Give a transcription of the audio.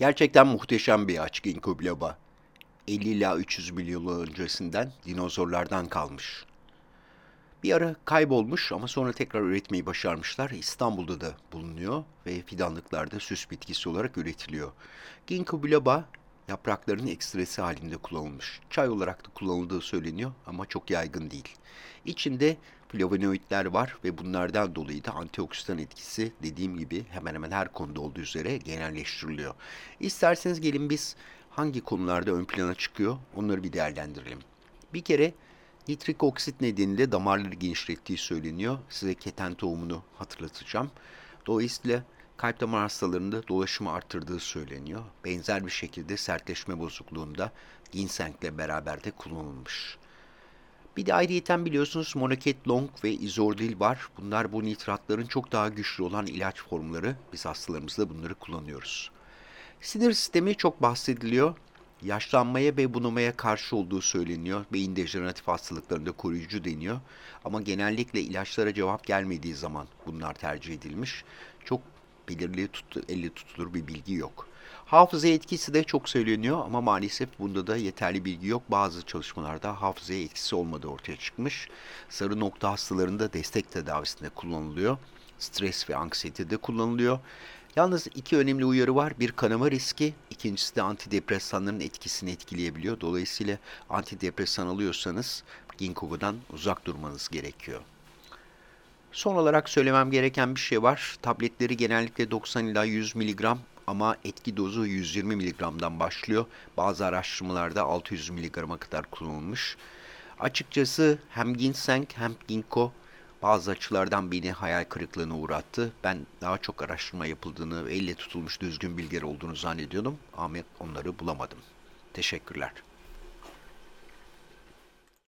Gerçekten muhteşem bir ağaç ginkgo biloba. 50 ila 300 milyon yıl öncesinden dinozorlardan kalmış. Bir ara kaybolmuş ama sonra tekrar üretmeyi başarmışlar. İstanbul'da da bulunuyor ve fidanlıklarda süs bitkisi olarak üretiliyor. Ginkgo biloba yapraklarının ekstresi halinde kullanılmış. Çay olarak da kullanıldığı söyleniyor ama çok yaygın değil. İçinde flavonoidler var ve bunlardan dolayı da antioksidan etkisi dediğim gibi hemen hemen her konuda olduğu üzere genelleştiriliyor. İsterseniz gelin biz hangi konularda ön plana çıkıyor onları bir değerlendirelim. Bir kere nitrik oksit nedeniyle damarları genişlettiği söyleniyor. Size keten tohumunu hatırlatacağım. Dolayısıyla kalp damar hastalarında dolaşımı arttırdığı söyleniyor. Benzer bir şekilde sertleşme bozukluğunda ginsengle beraber de kullanılmış. Bir de ayrıyeten biliyorsunuz monoket long ve izordil var. Bunlar bu nitratların çok daha güçlü olan ilaç formları. Biz hastalarımızda bunları kullanıyoruz. Sinir sistemi çok bahsediliyor. Yaşlanmaya ve bunamaya karşı olduğu söyleniyor. Beyin dejeneratif hastalıklarında koruyucu deniyor. Ama genellikle ilaçlara cevap gelmediği zaman bunlar tercih edilmiş. Çok belirli tut, elle tutulur bir bilgi yok. Hafıza etkisi de çok söyleniyor ama maalesef bunda da yeterli bilgi yok. Bazı çalışmalarda hafızaya etkisi olmadığı ortaya çıkmış. Sarı nokta hastalarında destek tedavisinde kullanılıyor. Stres ve anksiyetede kullanılıyor. Yalnız iki önemli uyarı var. Bir kanama riski, ikincisi de antidepresanların etkisini etkileyebiliyor. Dolayısıyla antidepresan alıyorsanız ginkgo'dan uzak durmanız gerekiyor. Son olarak söylemem gereken bir şey var. Tabletleri genellikle 90 ila 100 mg ama etki dozu 120 mg'dan başlıyor. Bazı araştırmalarda 600 mg'a kadar kullanılmış. Açıkçası hem ginseng hem ginkgo bazı açılardan beni hayal kırıklığına uğrattı. Ben daha çok araştırma yapıldığını ve elle tutulmuş düzgün bilgiler olduğunu zannediyordum ama onları bulamadım. Teşekkürler.